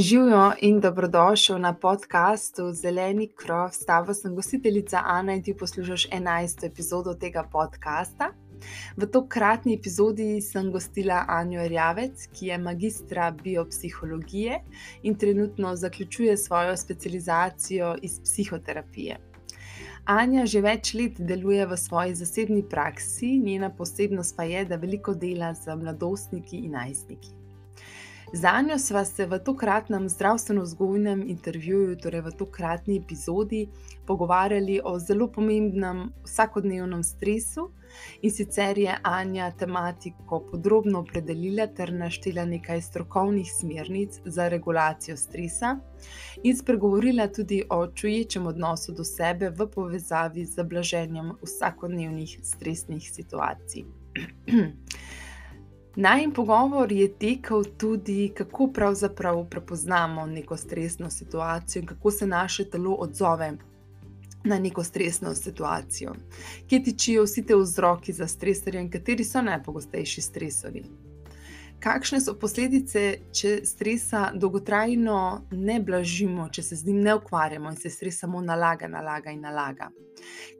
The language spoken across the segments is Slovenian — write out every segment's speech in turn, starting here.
Živijo in dobrodošel na podkastu Zeleni krov. S tabo sem gostiteljica Ana in ti poslušaš 11. epizodo tega podcasta. V tokratni epizodi sem gostila Anjo Rjavec, ki je magistra biopsihologije in trenutno zaključuje svojo specializacijo iz psihoterapije. Anja že več let deluje v svoji zasebni praksi, njena posebnost pa je, da veliko dela z mladostniki in najstniki. Za njo sva se v tokratnem zdravstveno-vzgojnem intervjuju, torej v tokratni epizodi, pogovarjali o zelo pomembnem vsakodnevnem stresu. In sicer je Anja tematiko podrobno opredelila ter naštela nekaj strokovnih smernic za regulacijo stresa, in spregovorila tudi o čuječem odnosu do sebe v povezavi z blaženjem vsakodnevnih stresnih situacij. Najmen pogovor je tekel tudi, kako pravzaprav prepoznamo neko stresno situacijo in kako se naše telo odzove na neko stresno situacijo. Kje tičijo vsi ti vzroki za stresorje in kateri so najpogostejši stresorji? Kakšne so posledice, če stresa dolgotrajno ne blažimo, če se z njim ne ukvarjamo in se stres samo nalaga, nalaga in nalaga?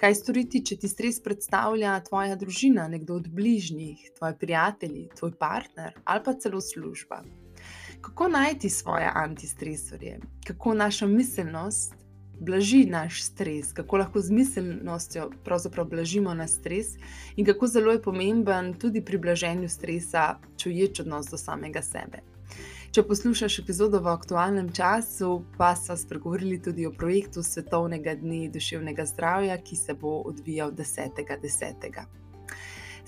Kaj storiti, če ti stres predstavlja tvoja družina, nekdo od bližnjih, tvoji prijatelji, tvoj partner ali pa celo služba? Kako najti svoje antistresorje, kako naša miselnost blaži naš stres, kako lahko z miselnostjo blažimo naš stres in kako zelo je pomemben tudi pri blaženju stresa čuječ odnos do samega sebe. Če poslušaš epizodo v aktualnem času, pa smo spregovorili tudi o projektu Svetovnega dne duševnega zdravja, ki se bo odvijal 10.10. 10.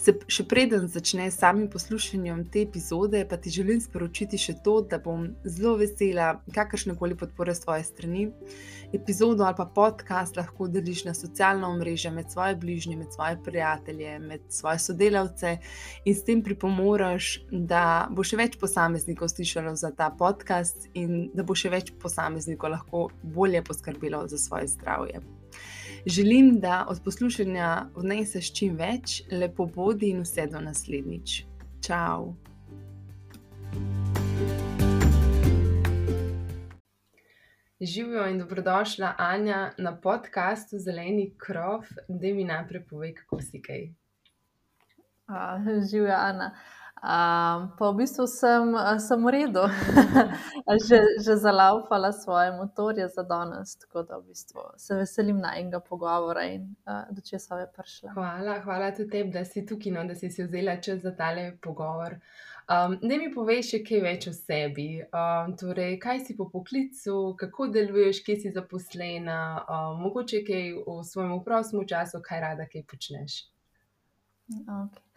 Se, še preden začneš samim poslušanjem te epizode, pa ti želim sporočiti še to, da bom zelo vesela kakršne koli podpore s tvoje strani. Epizodo ali pa podcast lahko deliš na socialno mrežo med svoje bližnje, med svoje prijatelje, med svoje sodelavce in s tem pripomoreš, da bo še več posameznikov slišalo za ta podcast in da bo še več posameznikov lahko bolje poskrbelo za svoje zdravje. Želim, da od poslušanja odneseš čim več, lepo bodi in vse do naslednjič. Čau! Živijo in dobrodošla Anja na podkastu Zeleni krov, da mi najprej povej, kako si kaj. Živijo, Ana. Um, pa v bistvu sem, sem v redu, že, že zalaupala svoje motorje za danes, tako da v bistvu se veselim najmenjega pogovora in uh, do česa je prišla. Hvala, hvala tudi tebi, da si tukaj, no, da si si vzela čas za tale pogovor. Um, ne mi poveš še kaj več o sebi. Um, torej, kaj si po poklicu, kako deluješ, kje si zaposlena, um, mogoče kaj v svojem prostem času, kaj rada kaj počneš. Okay.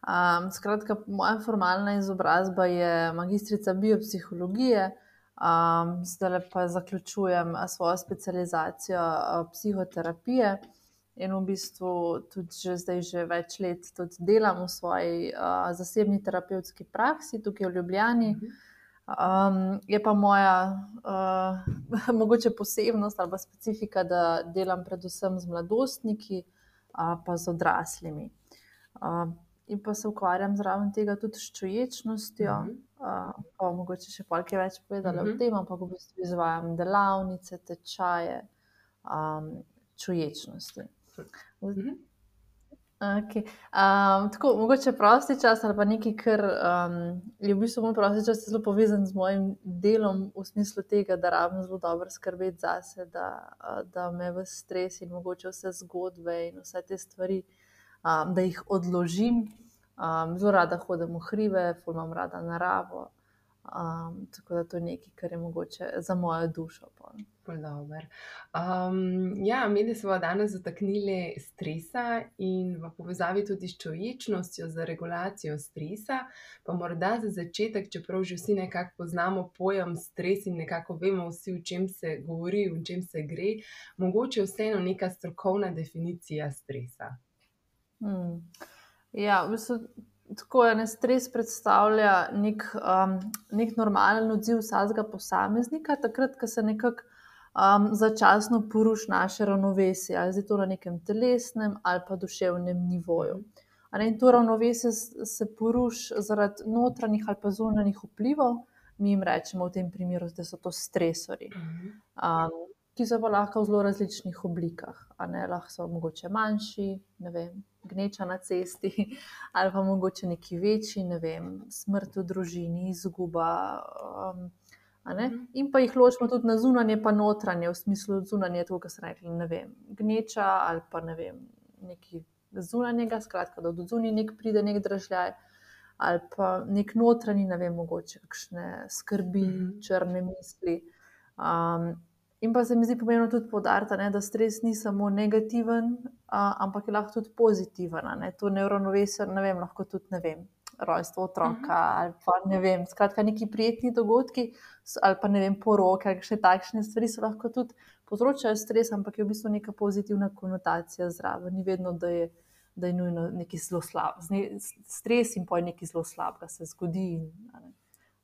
Um, skratka, moja formalna izobrazba je magistrica biopsihologije, um, zdaj pa zaključujem svojo specializacijo psihoterapije in v bistvu tudi že zdaj že več let delam v svoji uh, zasebni terapevtski praksi tukaj v Ljubljani. Um, je pa moja uh, mogoče posebnost ali specifika, da delam predvsem z mladostniki, uh, pa z odraslimi. Uh, in pa se ukvarjam zraven tega tudi s čuječnostjo. Uh -huh. uh, pa mogoče še nekaj več povedala uh -huh. o mhm. tem, ampak v bistvu izvajam delavnice, tečaje um, čuječnosti. Uh -huh. Okay. Um, tako, mogoče prosti čas ali pa nekaj, kar um, je v bistvu moj prosti čas zelo povezan z mojim delom, v smislu tega, da rabim zelo dobro skrbeti zase, da, da me v stres in mogoče vse zgodbe in vse te stvari um, da jih odložim. Um, zelo rada hodim v hribe, imam rada naravo. Um, tako da to je nekaj, kar je mogoče za mojo dušo. Um, ja, mi smo danes zataknili stresa in v povezavi tudi s čovečnostjo za regulacijo stresa. Pa morda za začetek, čeprav že vsi nekako poznamo pojem stres in nekako vemo vsi, o čem se govori, o čem se gre, mogoče vseeno neka strokovna definicija stresa. Hmm. Ja, v bistvu, tako je, ne stres predstavlja nek, um, nek normalen odziv vsakega posameznika, takrat, ko se nekako um, začasno poruši naše ravnovesje, ali je to na nekem telesnem ali pa duševnem nivoju. In to ravnovesje se poruši zaradi notranjih ali pa zunanjih vplivov, mi jim rečemo v tem primeru, da so to stresori, um, ki so pa lahko v zelo različnih oblikah. Lahko so mogoče manjši, ne vem, gneča na cesti, ali pa mogoče neki večji, ne vem, smrt v družini, izguba. Um, In pa jih ločimo tudi na zunanje, pa notranje, v smislu zunanje, to, kar se reče, ne vem, gneča ali pa ne vem, neki zunanjega, skratka, da od zunaj nek pride nek držaj, ali pa nek notranji, ne vem, mogoče kakšne skrbi, mm črne misli. Um, in pa se mi zdi pomembno tudi podariti, da stres ni samo negativen, uh, ampak je lahko tudi pozitiven. To neuronovesje, ne vem, lahko tudi ne vem. Rojstvo otroka, uh -huh. ali pa ne vem, skratka, neki prijetni dogodki, ali pa ne vem, poroke, ali še takšne stvari so lahko tudi povzročajo stres, ampak je v bistvu neka pozitivna konotacija zraven. Ni vedno, da je, da je nujno nekaj zelo slabega. Stres in poj nekaj zelo slabega se zgodi. In, ne,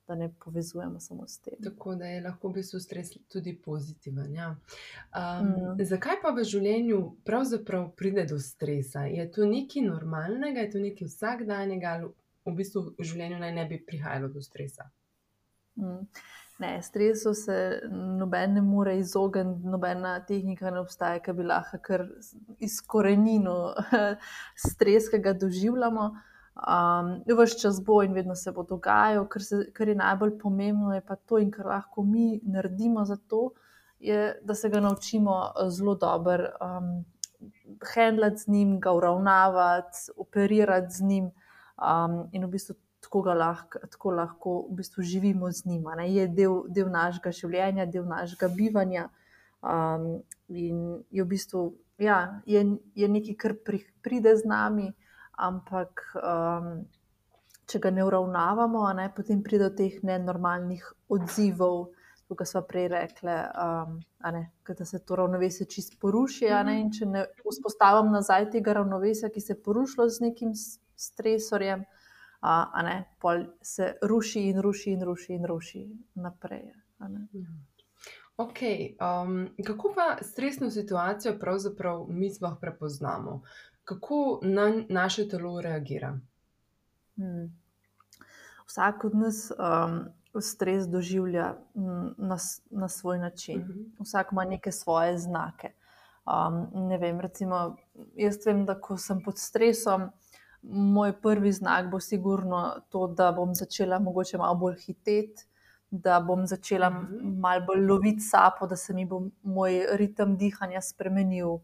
Da ne povezujemo samo s tem. Tako da je lahko v bistvu stres tudi pozitiven. Ja. Um, mm. Zakaj pa v življenju pravzaprav pride do stresa? Je to nekaj normalnega, je to nekaj vsakdanjega, ali v bistvu v življenju naj ne bi prihajalo do stresa? Mm. Ne, stresu se noben ne more izogniti, nobena tehnika ne obstaja, ki bi lahko kar izkorenila stres, ki ga doživljamo. Um, Vse čas bo in vedno se bo dogajalo, kar, kar je najbolj pomembno, je pa to, in kar lahko mi naredimo za to, je, da se ga naučimo zelo dobro um, handlati z njim, ga uravnavati, operirati z njim um, in v bistvu tako, lahko, tako lahko v bistvu živimo z njima. Ne? Je del, del našega življenja, del našega bivanja. Um, in je v bistvu ja, je, je nekaj, kar pri, pride z nami, ampak um, če ga ne uravnavamo, ne, potem pride do teh nenormalnih odzivov. Kot smo prej rekli, um, da se to ravnovesje čist poruši. Ne, in če ne vzpostavim nazaj tega ravnovesja, ki se je porušilo z nekim stresorjem, a ne, pol se ruši in ruši in ruši in ruši naprej. Ok, um, kako pa stresno situacijo pravzaprav mi sploh prepoznamo? Kako na naše telo reagira? Hmm. Vsak od nas um, stres doživlja na, na svoj način. Uh mhm. -huh. Vsak ima neke svoje znake. Um, ne vem, recimo, jaz vem, da ko sem pod stresom, moj prvi znak bo sigurno to, da bom začela mogoče malo bolj hiteti, da bom začela mhm. malo bolj loviti sapo, da se mi bo moj ritem dihanja spremenil.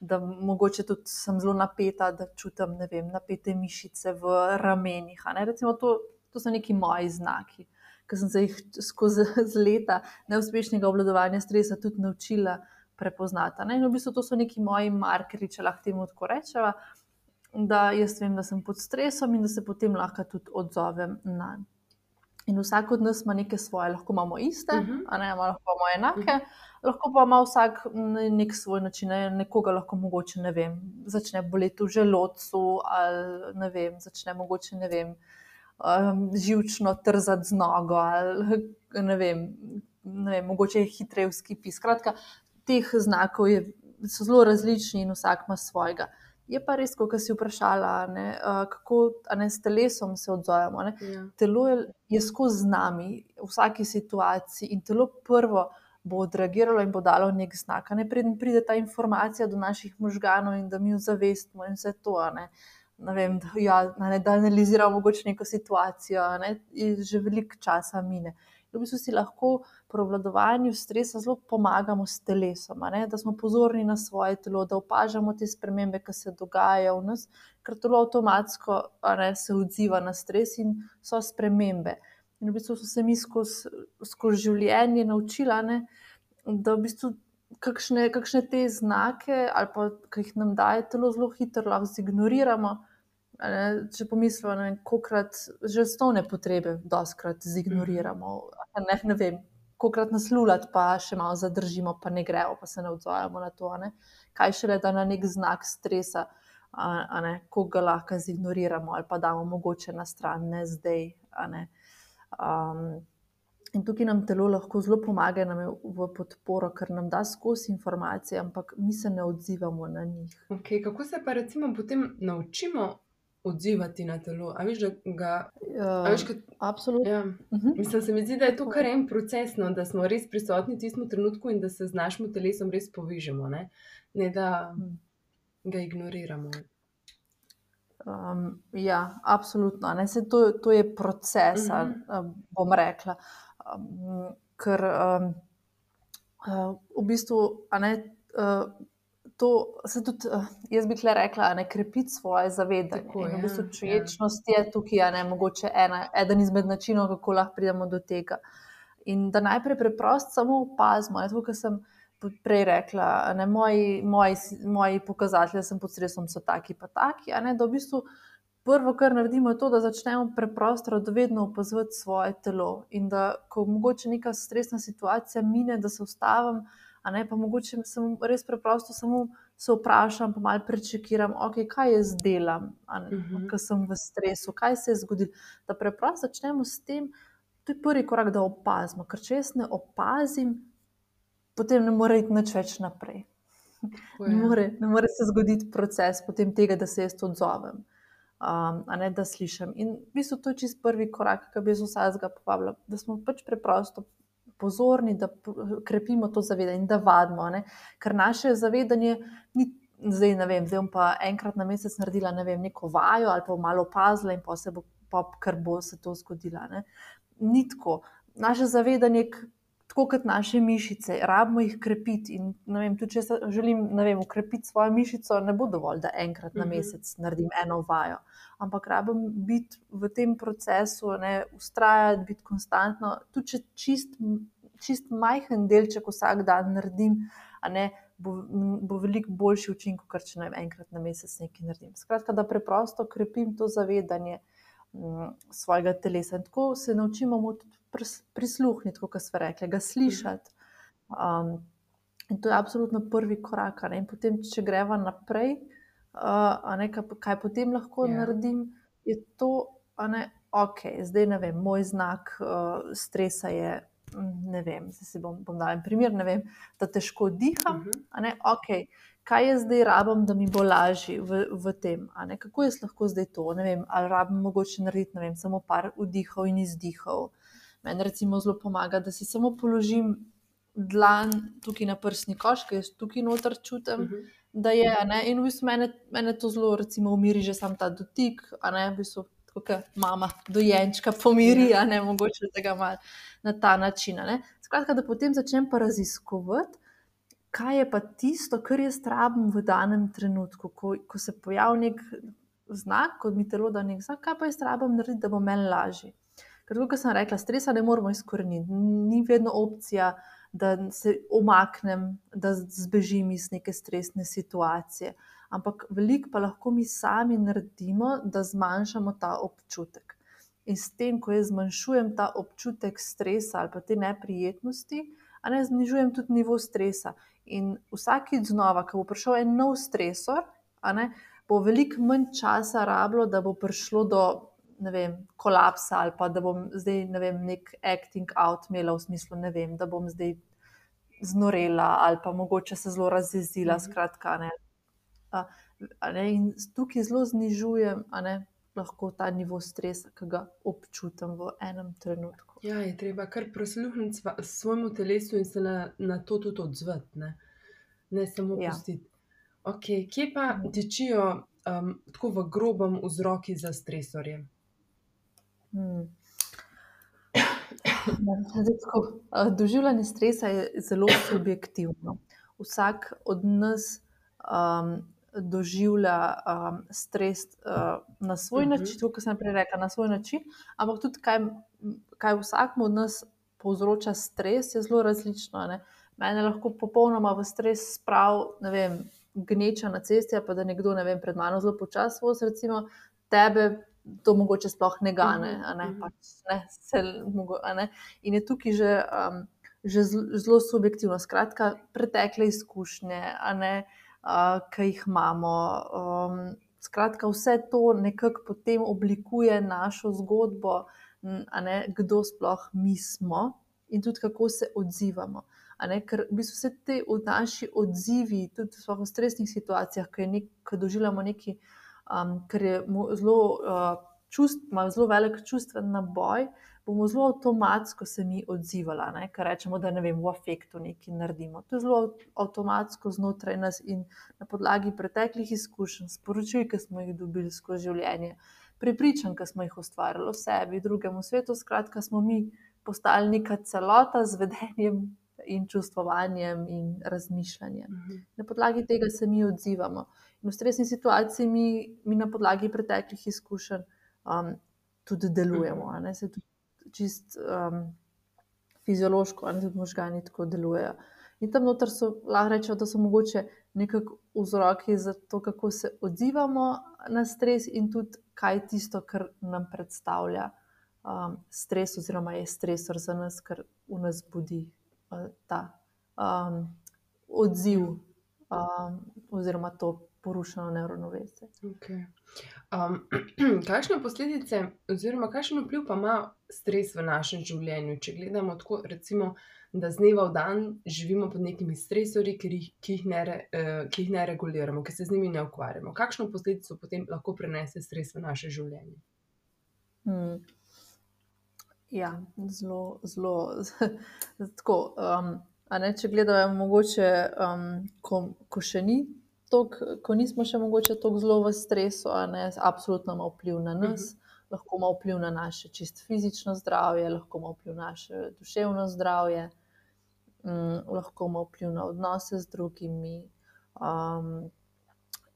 Da mogoče tudi sem zelo napeta, da čutim vem, napete mišice v ramenih. Recimo, to, to so neki moji znaki, ki sem se jih skozi leta neuspešnega obvladovanja stresa tudi naučila prepoznati. In v bistvu to so neki moji markerji, če lahko temu tako rečemo da jaz vem, da sem pod stresom in da se potem lahko tudi odzovem na njega. In vsak od nas ima neke svoje, lahko imamo iste, uh -huh. ne, lahko imamo enake, uh -huh. lahko pa ima vsak nek svoj način, ne, nekoga lahko mogoče ne vem, začne boleti v želodcu ali ne vem, začne mogoče ne vem. Um, živčno trzati z nogo, ali ne vem, ne vem mogoče je hitreje v skipi. Skratka, teh znakov je, so zelo različni in vsak ima svojega. Je pa res, kot si vprašala, ne, kako ne, s telesom se odzovemo. Ja. Telo je, je skozi nami v vsaki situaciji in telo prvo bo odreagiralo in bo dalo nek znak. Ne preden pride ta informacija do naših možganov in da mi jo zavestimo in vse to. Ne. Ne vem, da, ja, ne, da analiziramo mogoče neko situacijo, ne, že veliko časa mine v bistvu si lahko pri obvladovanju stresa zelo pomagamo s telesom, da smo pozorni na svoje telo, da opažamo te spremembe, ki se dogajajo v nas, ker telo avtomatsko ne, se odziva na stres in so spremembe. In v bistvu so se mi skozi, skozi življenje naučili, ne, da v bistvu. Kakšne, kakšne te znake, ali pa ki jih nam daje telo, zelo hitro lahko ignoriramo, ne, če pomislimo, koliko krat že osnovne potrebe, doskrat zignoriramo. Ne, ne vem, koliko krat nas lulati, pa še malo zadržimo, pa ne gremo, pa se ne odzovemo na to. Ne. Kaj šele, da na nek znak stresa, ko ga lahko zignoriramo ali pa damo mogoče na stran, ne zdaj. Ne. Um, in tukaj nam telo lahko zelo pomaga nam v podporo, ker nam da skozi informacije, ampak mi se ne odzivamo na njih. Okay, kako se pa recimo potem naučimo odzivati na telo. A veš, da ga. Uh, veš, kad, absolutno. Ja. Uh mhm. -huh. Mislim, se mi zdi, da je to kar en proces, no, da smo res prisotni v tistem trenutku in da se z našim telesom res povežemo, ne, ne da mhm. ga ignoriramo. Um, ja, absolutno. Se, to, to je proces, uh -huh. bom rekla. Um, ker um, uh, v bistvu, ne, uh, to se tudi, uh, jaz bi le rekla, ne krepiti svoje zavedanje. Tako, in v bistvu ja, čuječnost ja. je tukaj, ne mogoče ena, eden izmed načinov, kako lahko pridemo do tega. In da najprej preprosto samo opazimo, to, kar sem prej rekla, ne, moji, moji, moji pokazatelji, sem pod stresom, so taki pa taki. Ne, da v bistvu prvo, kar naredimo, je to, da začnemo preprosto radovedno opazovati svoje telo. In da, ko mogoče neka stresna situacija mine, da se ustavim, pa mogoče sem res preprosto samo. Se vprašam, pa malo prečekiram, okay, kaj jaz delam, uh mhm. -huh. ker sem v stresu, kaj se je zgodilo. Da preprosto začnemo s tem, to je prvi korak, da opazimo. Ker če jaz ne opazim, potem ne more iti nič več naprej. Ne more, ne more se zgoditi proces tega, da se jaz odzovem, um, a ne da slišim. In v bistvu to je čist prvi korak, ki bi z vsega povabila, da smo pač preprosto pozorni, da krepimo to zavedanje in da vadimo. Ne? Ker naše zavedanje ni. Zdaj, ne vem, zdaj bom pa enkrat na mesec naredila ne vem, neko vajo ali pa malo opazila, in pa se bo, pa, ker bo se to zgodilo. Ni tako. Naše zavedanje, tako kot naše mišice, rabimo jih krepiti. In, vem, tudi, če želim vem, ukrepiti svojo mišico, ne bo dovolj, da enkrat na mhm. mesec naredim eno vajo. Ampak rabim biti v tem procesu, ne, ustrajati, biti konstantno. Tudi če čist, čist majhen delček vsak dan naredim, ne, bo, bo veliko boljši učinek, kot če ne vem, enkrat na mesec nekaj naredim. Skratka, da preprosto krepim to zavedanje m, svojega telesa. In tako se naučimo tudi prisluhniti, kot smo rekli, ga slišati. Um, in to je absolutno prvi korak. In potem, če greva naprej, uh, ne, kaj, kaj potem lahko yeah. Ja. naredim, je to, da okay, zdaj ne vem, moj znak uh, stresa je. Ne vem, zdaj si bom, bom dal en primer, vem, da težko diham. Uh -huh. okay, kaj jaz zdaj rabim, da mi bo lažje v, v tem? Kako jaz lahko zdaj to? Vem, ali rabim mogoče narediti vem, samo par vdihov in izdihov. Meni recimo zelo pomaga, da si samo položim dlan tukaj na prsni koš, ki jaz tukaj noter čutim, uh mhm. -huh. da je. Ne? In v bistvu mene, mene to zelo recimo, umiri, že sam ta dotik, a ne v bistvu. Kot mama dojenčka pomiri, a ne mogoče tega malo na ta način. Skratka, da potem začnem pa raziskovati, kaj je pa tisto, kar jaz rabim v danem trenutku, ko, ko se pojavi nek znak, kot mi telo da nek znak, kaj pa jaz rabim narediti, da bo meni lažje. Ker, kot sem rekla, stresa ne moremo izkoreniti. Ni vedno opcija, da se omaknem, da zbežim iz neke stresne situacije. Ampak veliko pa lahko mi sami naredimo, da zmanjšamo ta občutek. In s tem, ko jaz zmanjšujem ta občutek stresa ali pa te neprijetnosti, a ne znižujem tudi nivo stresa. In vsakeč znova, ko bo prišel en nov stresor, ne, bo veliko manj časa rablo, da bo prišlo do vem, kolapsa ali pa da bom zdaj ne vem, nek acting out imela v smislu, vem, da bom zdaj znorela ali pa mogoče se zelo razjezila. Mhm. Skratka, ne. A, a ne, in tukaj zelo znižujem ne, lahko ta nivo stresa, ki ga občutim v enem trenutku. Ja, je treba kar prisluhniti svojemu telesu in se na, na to tudi odzvati, ne, ne samo ja. pustiti. Okay, kje pa tičijo um, tako v grobem vzroki za stresorje? Hmm. Doživljanje stresa je zelo subjektivno. Vsak od nas um, doživlja um, stres uh, na svoj uh mhm. -huh. način, kot sem prej rekla, na svoj način, ampak tudi kaj, kaj vsakmu od nas povzroča stres, je zelo različno. Ne? Mene lahko popolnoma v stres spravi, ne vem, gneča na cesti, pa da nekdo ne vem, pred mano zelo počasi vozi, recimo tebe to mogoče sploh ne gane. Mhm, ne, mhm. pač, ne, se, ne. In je tukaj že, um, že zelo subjektivno, skratka, pretekle izkušnje, ne, uh, ki jih imamo. Um, skratka, vse to nekako potem oblikuje našo zgodbo, ne, kdo sploh mi smo in tudi kako se odzivamo. Ne, ker v bistvu vse te naši odzivi, tudi v stresnih situacijah, ko, nek, doživljamo nekaj um, ker je zelo, uh, čust, ima zelo velik čustven naboj, bomo zelo avtomatsko se mi odzivali, ker rečemo, da ne vem, v afektu nekaj naredimo. To je zelo avtomatsko znotraj nas in na podlagi preteklih izkušenj, sporočil, ki smo jih dobili skozi življenje, prepričanj, ki smo jih ustvarjali o sebi, drugemu svetu, skratka, smo mi postali neka celota z vedenjem. In čustvovanjem, in razmišljanjem. -huh. Na podlagi tega se mi odzivamo. In v stresni situaciji mi, mi na podlagi preteklih izkušenj um, tudi delujemo. -huh. Se tudi čist um, fiziološko, ali tudi možgani tako delujejo. In tam noter so lahko rečemo, da so mogoče nekako vzroki za to, kako se odzivamo na stres, in tudi kaj je tisto, kar nam predstavlja um, stres, oziroma je stresor za nas, kar v nas budi uh, ta um, odziv, um, oziroma to porušeno neuronovesje. Okay. Um, kakšne posledice, oziroma kakšen vpliv pa ima stres v našem življenju? Če gledamo tako, recimo, da z dneva v dan živimo pod nekimi stresori, ki jih, ki jih, ne, uh, ki jih ne reguliramo, ki se z njimi ne ukvarjamo. Kakšno posledico potem lahko prenese stres v naše življenje? Hmm. Ja, zelo, zelo tako. Um, ne, če gledamo, mogoče, um, ko, ko še ni tok, ko nismo še mogoče tako zelo v stresu, ne, absolutno ima vpliv na nas, uh mhm. -huh. Lahko ima vpliv na naše čist fizično zdravje, lahko ima vpliv na naše duševno zdravje, um, lahko ima vpliv na odnose z drugimi. Um,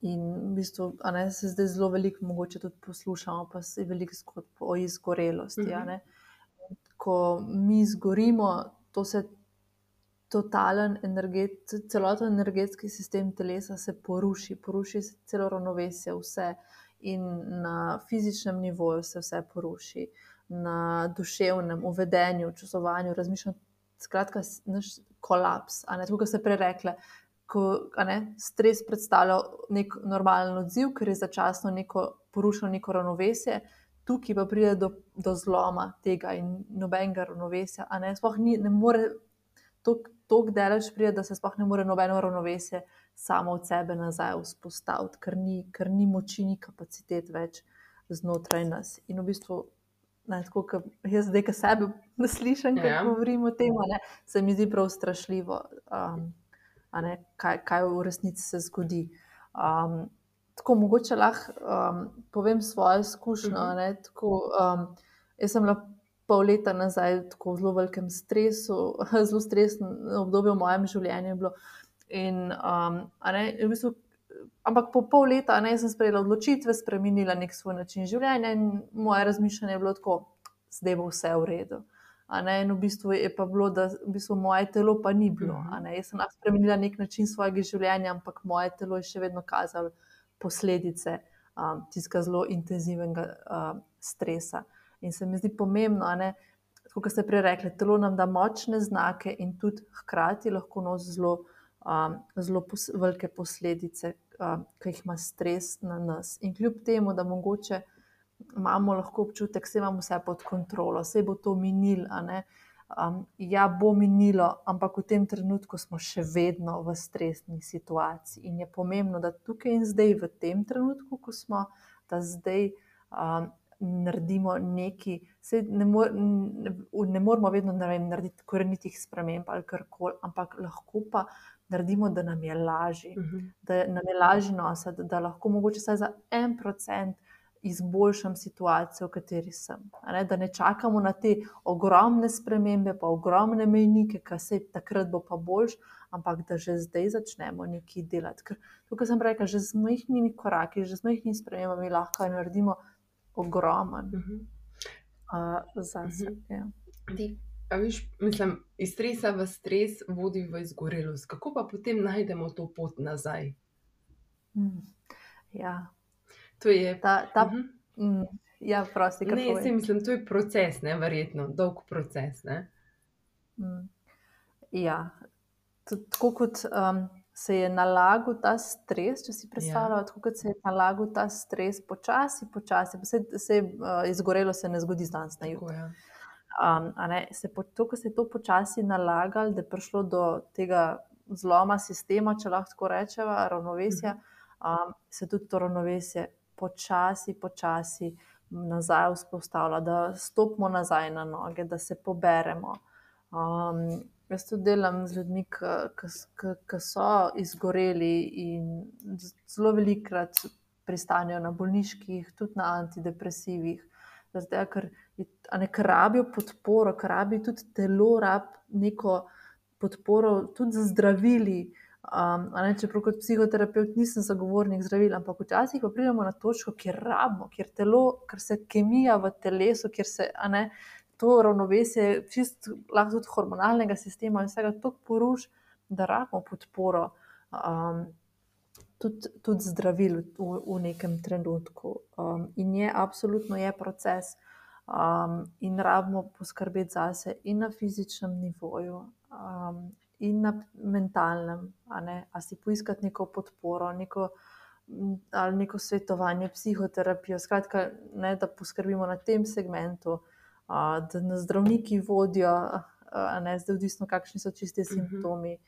in v bistvu, ne, se zdaj zelo veliko, mogoče tudi poslušamo, pa se veliko zgodb o izgorelosti. Uh -huh. Ko mi izgorimo, to se totalen energet, celoten energetski sistem telesa se poruši, poruši se celo ravnovesje, vse. In na fizičnem nivoju se vse poruši, na duševnem, uvedenju, čustvovanju, razmišljanju. Skratka, naš kolaps, a ne tako, kot se prej rekle. Ko ne, stres predstavlja nek normalen odziv, ker je začasno neko porušeno neko ravnovesje, tukaj pa pride do, do zloma tega in nobenega ravnovesja. Ne, ni, ne more tako daleč pride, da se sploh ne more nobeno ravnovesje samo od sebe nazaj vzpostaviti, ker ni, ker ni moči, ni kapacitet več znotraj nas. In v bistvu, ne, tako, jaz zdaj, ki sebe slišim, ja. govorim o tem, ne, se mi zdi prav strašljivo, um, ne, kaj, kaj v resnici se zgodi. Um, tako mogoče lahko um, povem svojo izkušnjo. Uh mhm. -huh. um, jaz sem lahko pol leta nazaj, tako v zelo velikem stresu, zelo stresno obdobje v mojem življenju. In, um, ne, v bistvu, ampak po pol leta ne, sem sprejela odločitve, spremenila nek svoj način življenja in moje razmišljanje je bilo tako, zdaj bo vse v redu. Ne, in v bistvu je pa bilo, da v bistvu moje telo pa ni bilo. Mhm. Jaz sem spremenila nek način svojega življenja, ampak moje telo je še vedno kazalo posledice um, tistega zelo intenzivnega uh, stresa. In se mi zdi pomembno, kot ste prej rekli, telo nam da močne znake in tudi hkrati lahko nosi zelo, um, zelo pos velike posledice, um, ki jih ima stres na nas. In kljub temu, da mogoče imamo lahko občutek, da imamo vse pod kontrolo, vse bo to minilo. Um, ja, bo minilo, ampak v tem trenutku smo še vedno v stresni situaciji. In je pomembno, da tukaj in zdaj, v tem trenutku, ko smo, da zdaj um, naredimo nekaj, ne, mor, ne, ne moramo vedno ne vem, narediti korenitih sprememb ali kar koli, ampak lahko pa naredimo, da nam je lažje, uh mhm. -huh. da nam je lažje nositi, da lahko mogoče vsaj za en procent. Izboljšam situacijo, v kateri sem. Ne, da ne čakamo na te ogromne spremembe, pa ogromne mejnike, ki se takrat bo pa boljš, ampak da že zdaj začnemo nekaj delati. Ker tukaj sem rekel, že z majhnimi koraki, že z majhnimi spremembami lahko naredimo ogromen uh -huh. uh, za sebe. Uh -huh. ja. Viš, mislim, iz stresa v stres vodi v izgorelost. Kako pa potem najdemo to pot nazaj? Hmm. Ja. To je ta. ta uh -huh. mm, ja, prosti, ne, jaz mislim, to je proces, ne, verjetno, dolg proces. Mm. Ja, tako kot. Um, se je nalagal ta stres, če si predstavljate, ja. kako se je nalagal ta stres, počasi, počasi, pa se je uh, izgorelo, se ne zgodi znanstveno na jugu. Ja. Um, se po, to, ko se je to počasi nalagalo, da je prišlo do tega zloma sistema, če lahko tako rečemo, ravnovesja, um, se tudi to ravnovesje počasi, počasi nazaj vzpostavlja, da stopimo nazaj na noge, da se poberemo. Um, jaz to delam z ljudmi, ki so izgoreli in zelo velikrat pristanejo na bolniških, tudi na antidepresivih. Zdaj, ker, ne, rabijo podporo, ker rabijo tudi telo, rabijo neko podporo, tudi za zdravili. Um, ne, čeprav kot psihoterapeut nisem zagovornik zdravil, ampak včasih pa pridemo na točko, kjer rabimo, kjer, telo, kjer se kemija v telesu, kjer se ne, to ravnovesje, čist, lahko tudi hormonalnega sistema in vsega tako poruši, da rabimo podporo. Um, Tudi, tudi zdravil v, v nekem trenutku. Um, in je, absolutno je proces, um, in rabimo poskrbeti za sebe, in na fizičnem nivoju, um, in na mentalnem, ali si poiskati neko podporo, neko, ali neko svetovanje, psihoterapijo. Skratka, ne, da poskrbimo na tem segmentu, a, da nas zdravniki vodijo, ne zdaj, odvisno, kakšni so čiste mhm. simptomi.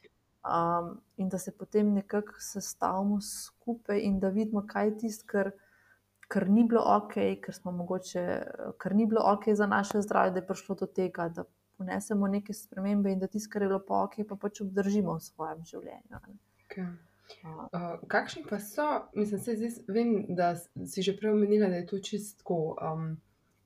Um, in da se potem nekako sestavimo skupaj, in da vidimo, kaj je tisto, kar, kar ni bilo ok, ker, mogoče, kar ni bilo ok za naše zdravje, da je prišlo do tega, da vnesemo neke spremembe in da tisto, kar je bilo po oči, pa pač obdržimo v svojem življenju. Okay. Uh, kakšni pa so, mislim, se zdaj vem, da si že prej omenila, da je to čisto um,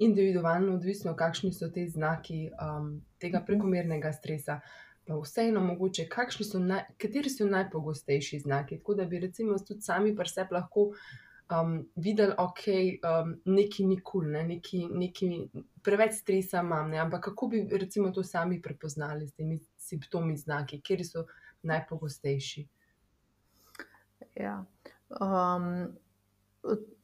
individualno odvisno, kakšni so ti znaki um, tega mhm. prekomernega stresa. Pa vseeno, mogoče, so naj, kateri so najpogostejši znaki, tako da bi recimo tudi sami pri sebi lahko um, videli, da um, nekaj ni kul, cool, ne? nekaj, nekaj preveč stresa imam. Ne? Ampak kako bi recimo, to sami prepoznali s temi simptomi, znaki, kjer so najpogostejši? Ja. Um,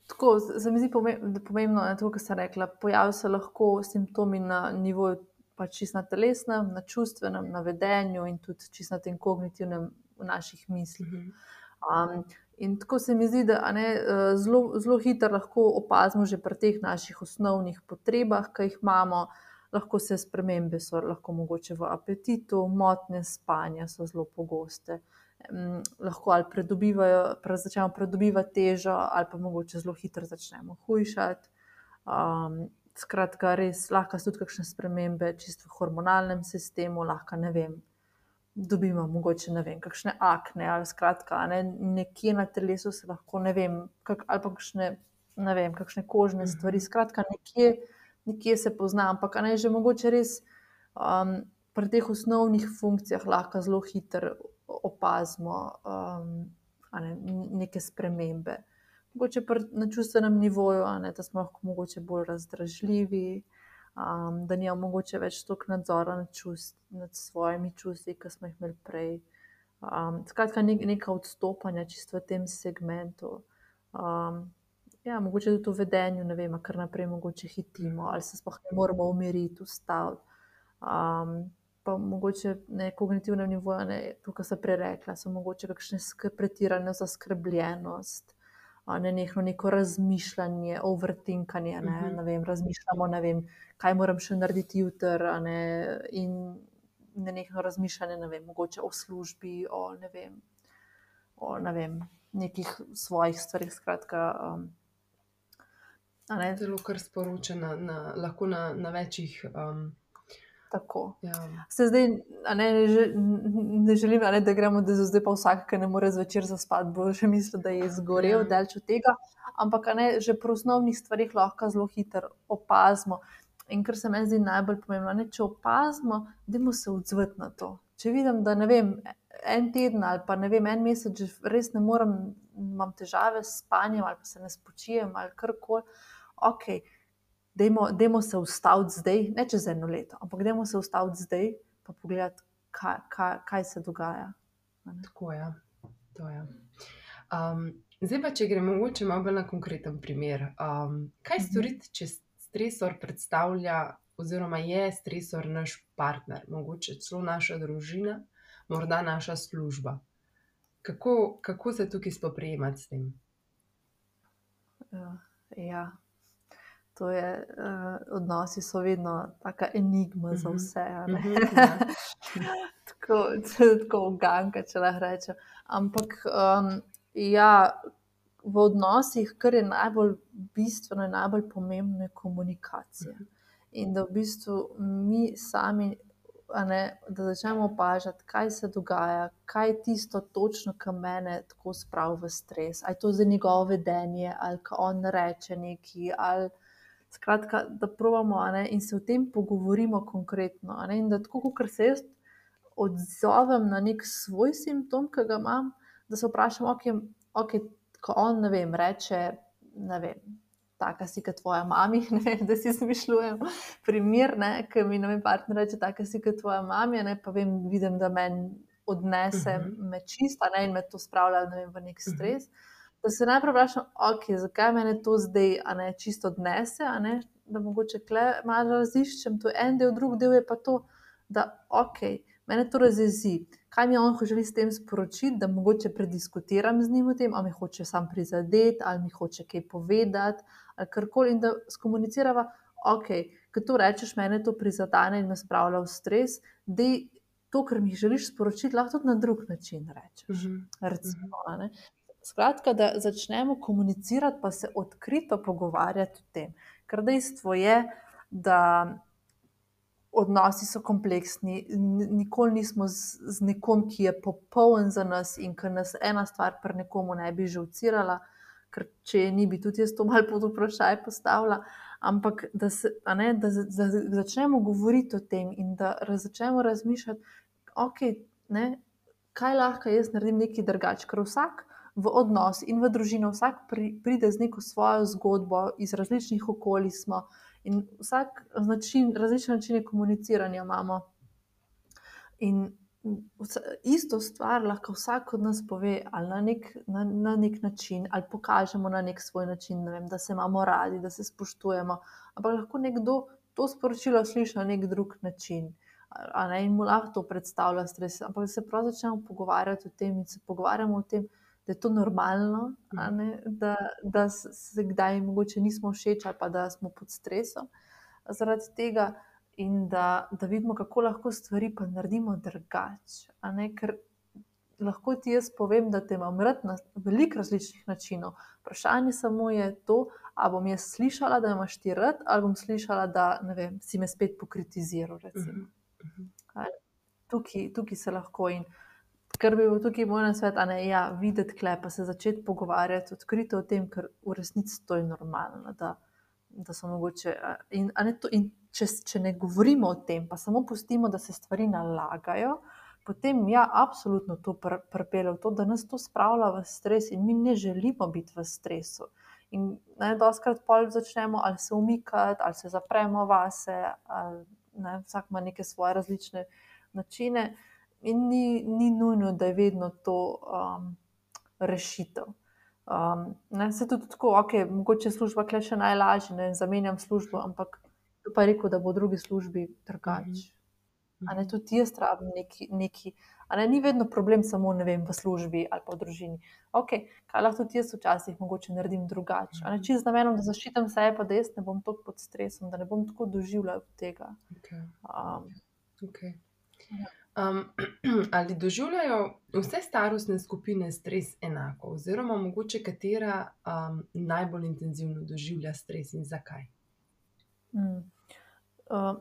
tako se mi zdi pomembno, da to, kar sem rekla. Pojavijo se lahko simptomi na nivoju. Pač čisto na telesnem, na čustvenem, na vedenju, in tudi čisto na tem kognitivnem, v naših mislih. Um, In tako se mi zdi, da ne, eh, zelo, zelo hitro lahko opazimo že pri teh naših osnovnih potrebah, ki jih imamo. Lahko se spremembe so lahko mogoče v apetitu, motnje spanja so zelo pogoste. Lahko ali predobivajo, pre, začnemo predobivati težo, ali pa mogoče zelo hitro začnemo hujšati. Um, skratka, res lahko so tudi kakšne spremembe čisto v hormonalnem sistemu, lahko ne vem dobimo mogoče ne vem, kakšne akne ali skratka, ne, nekje na telesu se lahko ne vem, kak, ali pa kakšne, ne vem, kakšne kožne mhm. stvari. Skratka, nekje, nekje se pozna, ampak ne že mogoče res um, pri teh osnovnih funkcijah lahko zelo hitro opazimo um, ne, neke spremembe. Mogoče na čustvenem nivoju, ne, da smo lahko mogoče bolj razdražljivi um, da ni mogoče več toliko nadzora nad, čust, nad svojimi čustvi, ki smo jih imeli prej. Um, skratka, nek, neka odstopanja čisto v tem segmentu. Um, ja, mogoče tudi v vedenju, ne vem, kar naprej mogoče hitimo, ali se sploh ne moramo umiriti, ustaviti. Um, pa mogoče na kognitivnem nivoju, ne, kar sem prej rekla, so mogoče kakšne pretirane zaskrbljenost ne nekno neko razmišljanje, overtinkanje. Ne, uh mhm. -huh. ne vem, razmišljamo, ne vem, kaj moram še narediti jutri, in ne nekno razmišljanje, ne vem, mogoče o službi, o ne vem, o ne vem, nekih svojih stvarih. Skratka, um, Zelo kar sporočena, na, lahko na, na večjih. Um, Tako. Ja. Se zdaj ne, ne, ne želim, ne, da gremo, da zdaj pa vsak, ki ne more zvečer zaspati, bo že mislil, da je izgorel, ja. delč od tega. Ampak ne, že pri osnovnih stvarih lahko zelo hitro opazimo. In kar se meni zdi najbolj pomembno, je, če opazimo, da mu se odzvati na to. Če vidim, da ne vem, en teden ali pa ne vem, en mesec, že res ne morem, imam težave s spanjem ali pa se ne spočijem ali karkoli. Okay dajmo se ustaviti zdaj, ne čez eno leto, ampak dajmo se ustaviti zdaj in pogledati, kaj, kaj, kaj se dogaja. Tako je. je. Um, zdaj pa, če gremo mogoče malo bolj na konkreten primer. Um, kaj mhm. storiti, če stresor predstavlja, oziroma je stresor naš partner, mogoče celo naša družina, morda naša služba? Kako, kako se tukaj spoprijemati s tem? Ja. ja. To je, uh, odnosi so vedno tako enigma mm -hmm. za mhm. vse. Mm -hmm. tako tako ganka, če lahko rečem. Ampak um, ja, v odnosih, kar je najbolj bistveno in najbolj pomembno, je komunikacija. In da v bistvu mi sami, ne, da začnemo opažati, kaj se dogaja, kaj je tisto točno, kar mene tako spravi v stres. Ali je to za njegovo vedenje, ali ka on reče neki. Ali, skratka, da pravimo in se o tem pogovorimo konkretno. In da tako, kot se jaz odzovem na nek svoj simptom, ki ga imam, da se vprašam, ok, okay ko on ne vem, reče, ne vem. Taka si kot tvoja mama, da si zmišljujem primer, ki mi na partner reče: Taka si kot tvoja mama, ne pa vem, vidim, da me odnese, uh -huh. me čista ne, in me to spravlja vem, v nek stres. Uh -huh. Da se najprej vprašam, okay, zakaj me to zdaj ne, čisto odnese, ne, da mogoče kle malo raziščem. To je en del, drugi del je pa to, da ok, mene to razjezi kaj mi on želi s tem sporočiti, da mogoče prediskutiram z njim o tem, ali mi hoče sam prizadeti, ali mi hoče kaj povedati, ali karkoli, in da skomuniciramo, ok, ki to rečeš, mene to prizadene in me spravlja v stres, da to, kar mi želiš sporočiti, lahko tudi na drug način rečeš. Uh mhm. -huh. Recimo, uh -huh. Skratka, da začnemo komunicirati, pa se odkrito pogovarjati o tem. Ker dejstvo je, da odnosi so kompleksni, nikoli nismo z, z nekom, ki je popoln za nas in ki nas ena stvar pri nekomu ne bi živcirala, ker če je ni, bi tudi jaz to malo pod vprašaj postavila. Ampak da, se, ne, da, da, začnemo govoriti o tem in da začnemo razmišljati, okay, ne, kaj lahko jaz naredim nekaj drugače, ker vsak. V odnos in v družino, vsak pri, pride z neko svojo zgodbo, iz različnih okolij smo, In vsak način, različne načine komuniciranja imamo. In isto stvar lahko vsak od nas pove, ali na nek, na, na nek način, ali pokažemo na nek svoj način, vem, da se imamo radi, da se spoštujemo. Ampak lahko nekdo to sporočilo sliši na nek drug način. Ne, in mu lahko to predstavlja stres. Ampak se prav začnemo pogovarjati o tem in se pogovarjamo o tem, da je to normalno, mhm. ne, da, da se kdaj mogoče nismo všeč ali pa da smo pod stresom zaradi tega, in da, da vidimo, kako lahko stvari pa naredimo drugače. Ker lahko ti jaz povem, da te imam rad na veliko različnih načinov. Vprašanje samo je to, ali bom jaz slišala, da imaš ti rad, ali bom slišala, da vem, si me spet pokritiziral. Uh -huh. Uh -huh. Tukaj, tukaj se lahko in. Ker bi bil tukaj moj svet, da ne ja, videti klep, pa se začeti pogovarjati odkrito o tem, ker v resnici to je normalno. Da, da so mogoče. In, to, in če, če ne govorimo o tem, pa samo pustimo, da se stvari nalagajo, potem ja, absolutno to pr, prpele v to, da nas to spravlja v stres in mi ne želimo biti v stresu. In najdoskrat pol začnemo ali se umikati, ali se zapremo vase, ali ne, vsak ima neke svoje različne načine in ni, ni nujno, da je vedno to um, rešitev. Um, ne, se tudi tako, ok, mogoče služba kle še najlažje, ne zamenjam službo, ampak to pa je rekel, da bo v drugi službi drugače. Mm -hmm. Ne, tudi jaz rabim neki. neki ne, ni vedno problem samo vem, v službi ali pa v družini. Okay, kaj lahko tudi jaz včasih mogoče naredim drugače? Mm -hmm. Če z namenom, da zaščitim sebe, pa da jaz ne bom tako pod stresom, da ne bom tako doživljal tega. Okay. Um, okay. Ja. Um, ali doživljajo vse starostne skupine stres enako, oziroma mogoče katera um, najbolj intenzivno doživlja stres in zakaj? Hmm. Uh,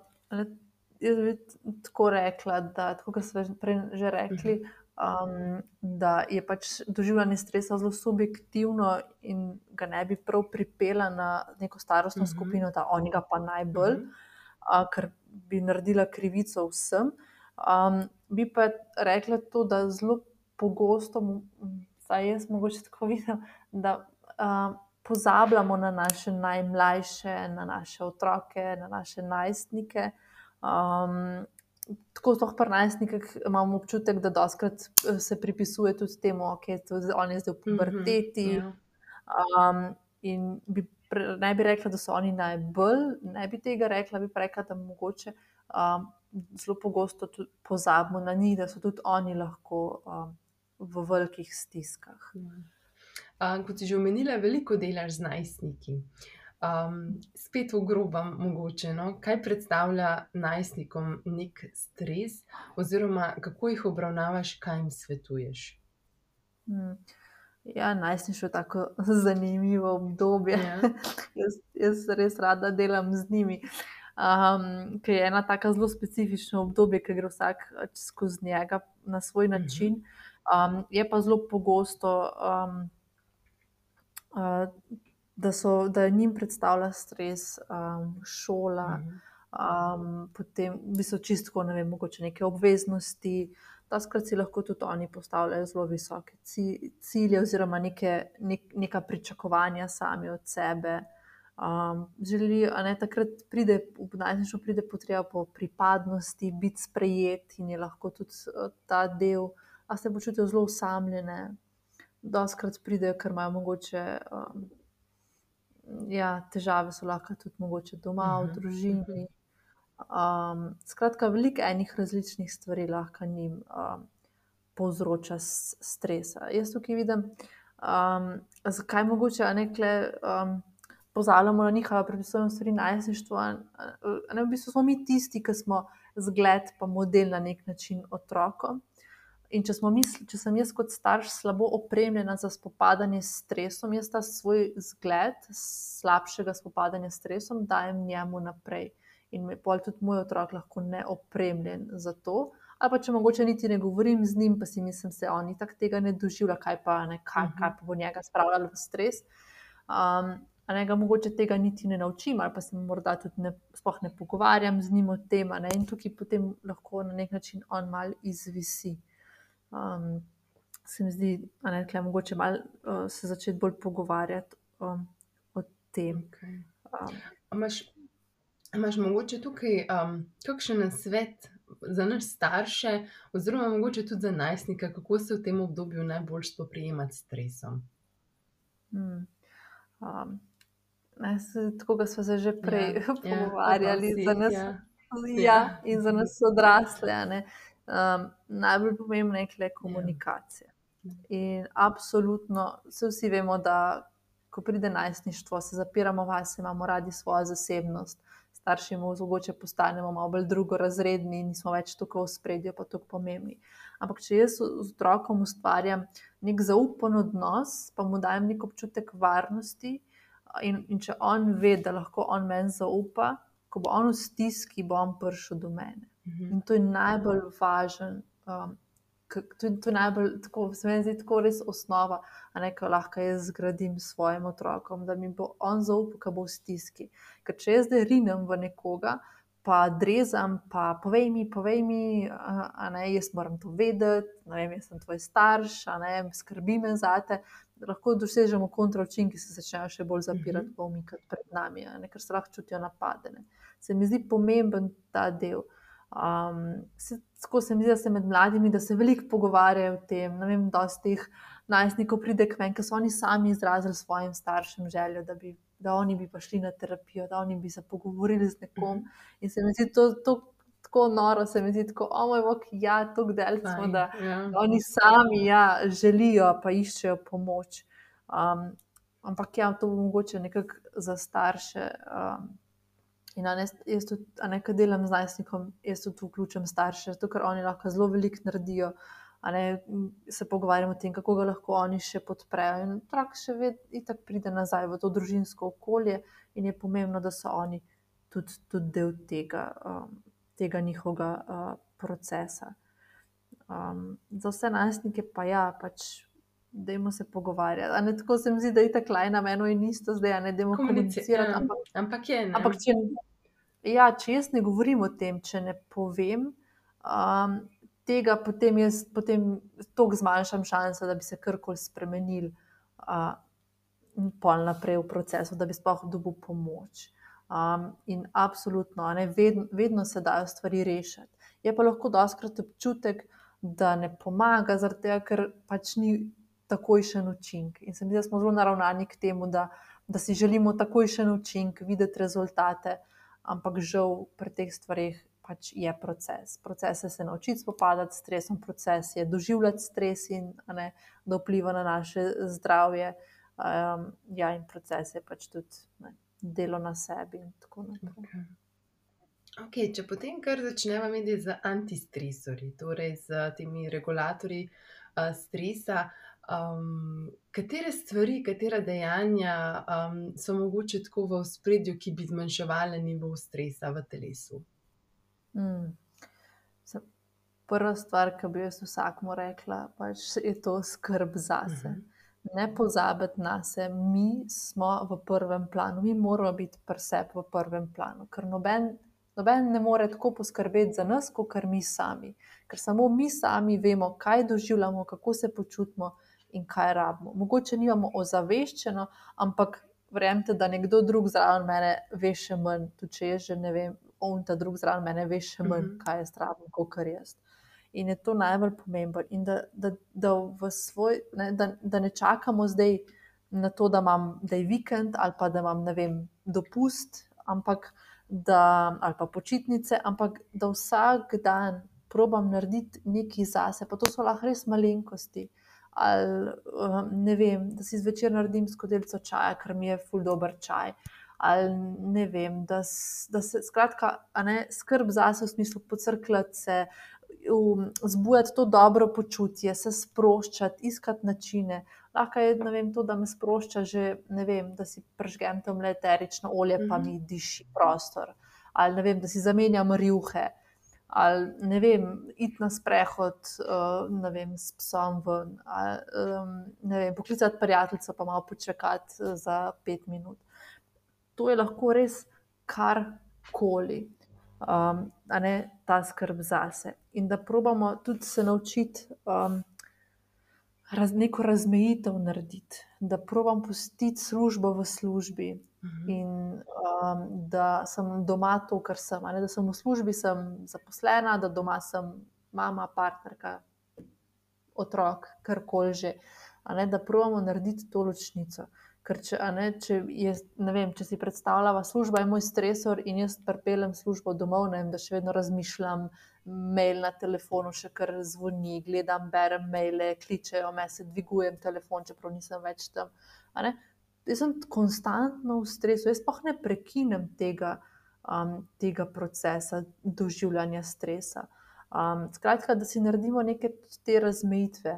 jaz bi tako rekla, da, tako kot smo prej že rekli, um, da je pač doživljanje stresa zelo subjektivno in ga ne bi prav pripela na neko starostno uh mhm. -huh. skupino, da oni ga pa najbolj, uh -huh. uh, ker bi naredila krivico vsem. Um, bi pa rekla to, da zelo pogosto, zdaj jaz mogoče tako vidim, da uh, pozabljamo na naše najmlajše, na naše otroke, na naše najstnike. Um, tako so pri najstnikih imamo občutek, da doskrat eh, se pripisuje tudi temu, da okay, je zdaj v puberteti. Mm -hmm, um, in bi, ne bi rekla, da so oni najbolj, ne bi tega rekla, bi rekla, da mogoče. Um, zelo pogosto pozabimo na njih, da so tudi oni lahko um, v velikih stiskah. Um, kot si že omenila, veliko delaš z najstniki. Um, spet v grobem, mogoče. No? Kaj predstavlja najstnikom nek stres, oziroma kako jih obravnavaš, kaj jim svetuješ? Hmm. Ja, najstništvo je tako zanimivo obdobje. Ja. jaz, jaz res rada delam z njimi. Um, ker je ena tako zelo specifična obdobje, ki gre vsak eh, skozi njega na svoj Mhm. način. Um, je pa zelo pogosto, um, uh, da, so, da njim predstavlja stres um, šola, um, potem bistvu čistko, ne vem, mogoče neke obveznosti. Taskrat si lahko tudi oni postavljajo zelo visoke ci- cilje, oziroma neke, nek, neka pričakovanja sami od sebe. Um, želijo, a ne takrat pride, v najnižjo pride potreba po pripadnosti, biti sprejet in je lahko tudi eh, ta del, a se počutijo zelo osamljene. Doskrat pridejo, ker imajo mogoče. Um, Ja, težave so lahko tudi mogoče doma, v Mhm, družini. Um, skratka, veliko enih različnih stvari lahko njim um, povzroča s- stresa. Jaz tukaj vidim, um, zakaj mogoče a ne kle. Um, Pozabljamo na njihove predpisane stvari najstništva. a Ne, v bistvu smo mi tisti, ki smo zgled, pa model na nek način otrokom. In če, misli, če sem jaz kot starš slabo opremljena za spopadanje s stresom, jaz ta svoj zgled slabšega spopadanja s stresom dajem njemu naprej. In me pol tudi moj otrok lahko ne opremljen za to. Ali pa če mogoče niti ne govorim z njim, pa si mislim, da se on tako tega ne doživlja, kaj pa, ne, kaj, Mhm. kaj pa bo njega spravljalo v stres. Um, ne ga mogoče tega niti ne naučim, ali pa se morda tudi ne, sploh ne pogovarjam z njim o tem. a Ne, in tukaj potem lahko na nek način on mal izvisi. Um, se mi zdi, da je mogoče malo uh, se začeti bolj pogovarjati um, o tem. Okej. Um, Imaš, imaš mogoče tukaj um, kakšen svet za nas starše, oziroma mogoče tudi za najstnika, kako se v tem obdobju najbolj spoprijemati s stresom? mm, um, ne, se, tako kot smo se že prej Ja, ja, pogovarjali, otroci, za nas, ja. ja. Ja. Ja, in za nas odrasle. Um, najbolj pomembna je komunikacija. In absolutno, se vsi vemo, da ko pride najstništvo, se zapiramo vase, imamo radi svojo zasebnost. Starši mogoče postanemo malo bolj drugorazredni in nismo več tako v spredju, pa tako pomembni. Ampak če jaz z otrokom ustvarjam nek zaupen odnos, pa mu dajem nek občutek varnosti, in, in če on ve, da lahko on meni zaupa, ko bo on v stiski, bo on prišel do mene. Mhm. In to je najbolj važen. Um, to, je- to je najbolj, tako, se mi zdi, tako res osnova, a ne kar lahko jaz zgradim s svojim otrokom, da mi bo on zaupal, ko bo v stiski. Ker če jaz zdaj rinem v nekoga, pa drezam, pa povej mi, povej mi, a, a ne, jaz moram to vedeti, ne vem, jaz sem tvoj starš, a ne, skrbi me za te. Lahko dosežemo kontraučinki, ki se začnejo še bolj zapirati, Mhm. pa umikati pred nami, ne, ker se lahko čutijo napadene. Se mi zdi pomemben ta del. Um, se, tako se mi zdi, da se med mladimi, da se veliko pogovarjajo o tem. Ne vem, dosti teh najstnikov pride k meni, ker so oni sami izrazili svojim staršem željo, da, bi, da oni bi pa šli na terapijo, da oni bi se pogovorili z nekom. In se mi zdi to, to tako noro, se mi zdi tako, o moj bog, ja, to gdel smo, Fajn, da ja. oni sami ja, želijo, pa iščejo pomoč. Um, ampak ja, to bo mogoče nekako za starše. Um, In ne, jaz tudi, a ne, kad delam z najstnikom, jaz tudi vključujem starše, zato ker oni lahko zelo veliko naredijo. Ne, se pogovarjamo o tem, kako ga lahko oni še podprejo. In otrok še vedno pride nazaj v to družinsko okolje, in je pomembno, da so oni tudi, tudi del tega, um, tega njihovega uh, procesa. Um, za vse najstnike pa ja, pač. Dajmo se pogovarjati. A Ne, tako se mi zdi, da je tako lajna, eno in isto zdaj, ne dajmo Komunicirati, komunicirati. ja. Ampak Ampak je, ne. Ampak če, ja, če jaz ne govorim o tem, če ne povem um, tega, potem jaz potem toliko zmanjšam šanse, da bi se karkoli spremenil uh, pol naprej v procesu, da bi sploh dobil pomoč. Um, in absolutno, a ne, vedno, vedno se dajo stvari rešiti. Je pa lahko doskrat občutek, da ne pomaga, tega, ker pač ni takojšen učinek. In se mi zdi, da smo zelo naravnani k temu, da da si želimo takojšen učinek, videti rezultate, ampak žal pri teh stvarih pač je proces. Proces je se naučiti spopadati s stresom, proces je doživljati stres in ne, da vpliva na naše zdravje. Um, ja, in proces je pač tudi ne, delo na sebi in tako naprej. Okay, če potem kar začnemo imeti z antistresorji, torej z temi regulatorji uh, stresa, Um, katere stvari, katera dejanja um, so mogoče tako v spredju, ki bi zmanjševali nivo stresa v telesu? Mm. Prva stvar, ki bi jaz vsakmu rekla, pač je to skrb zase. Uh -huh. Ne pozabiti na sebe, mi smo v prvem planu, mi moramo biti preseb v prvem planu, ker noben, noben ne more tako poskrbeti za nas, kot mi sami. Ker samo mi sami vemo, kaj doživljamo, kako se počutimo in kaj rabimo. Mogoče nimamo ozaveščeno, ampak verjemite, da nekdo drug zraven mene ve še manj, tudi če jaz že ne vem, on ta drug zraven mene ve še manj, mhm. kaj je strahno, kot kar jaz. In je to najbolj pomembno. In da, da, da, svoj, ne, da, da ne čakamo zdaj na to, da, imam, da je vikend ali pa da imam vem, dopust, ampak da, ali pa počitnice, ampak da vsak dan probam narediti nekaj zase. Pa to so lahko res malenkosti ali um, ne vem, da si zvečer naredim skodelico čaja, ker mi je ful dobr čaj. Ali ne vem, da, da se skratka, ne, skrb zase v smislu pocrkljati se, um, zbujati to dobro počutje, se sproščati, iskati načine. Lahko je vem, to, da me sprošča že, ne vem, da si pržgem tam le eterično olje, pa mhm. mi diši prostor. Ali vem, da si zamenjam rjuhe ali ne vem, iti na sprehod uh, vem, s psom ven, ali um, vem, poklicati prijateljico, pa malo počakati uh, za pet minut. To je lahko res karkoli, um, a ne ta skrb zase. In da probamo tudi se naučiti um, raz, neko razmejitev narediti, da probam pustiti službo v službi. Mhm. In um, da sem doma to, kar sem, ne, da sem v službi, sem zaposlena, da doma sem mama, partnerka, otrok, karkoli že. Ne, da pravimo narediti to ločnico. Ker če, ne, če, je, vem, če si predstavljamo, služba je moj stresor in jaz pripeljem službo domov, vem, da še vedno razmišljam, mail na telefonu še kar zvoni, gledam, berem maile, kličejo me, se dvigujem telefon, čeprav nisem več tam jaz sem konstantno v stresu, jaz pa ne prekinem tega, um, tega procesa doživljanja stresa. Um, skratka, da si naredimo neke te razmejitve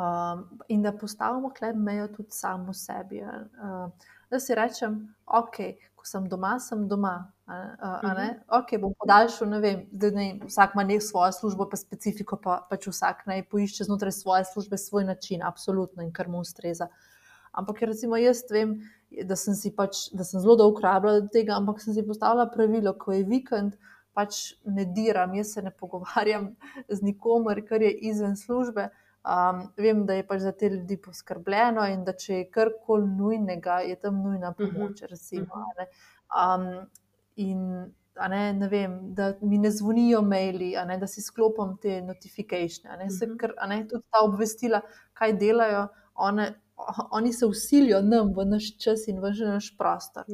um, in da postavimo klep mejo tudi samo sebi. Uh, da si rečem, ok, ko sem doma, sem doma. A, a, a ne? Mhm. Ok, bom podaljšal, ne vem, da ne, vsak ima nek svojo službo, pa specifiko, pa pač vsak naj poišče znotraj svoje službe svoj način, absolutno in kar mu ustreza. Ampak, recimo, jaz vem, da sem si pač, da sem zelo dolgo rabljala do tega, ampak sem si postavila pravilo, ko je vikend, pač ne diram, jaz se ne pogovarjam z nikomer, kar je izven službe. Um, vem, da je pač za te ljudi poskrbljeno in da če je karkoli nujnega, je tam nujna mhm. pomoč. Recimo, um, in ne, ne vem, da mi ne zvonijo maili, ne, da si sklopim te notifikacije. Tudi ta obvestila, kaj delajo, one, oni se usilijo nam v naš čas in v naš prostor.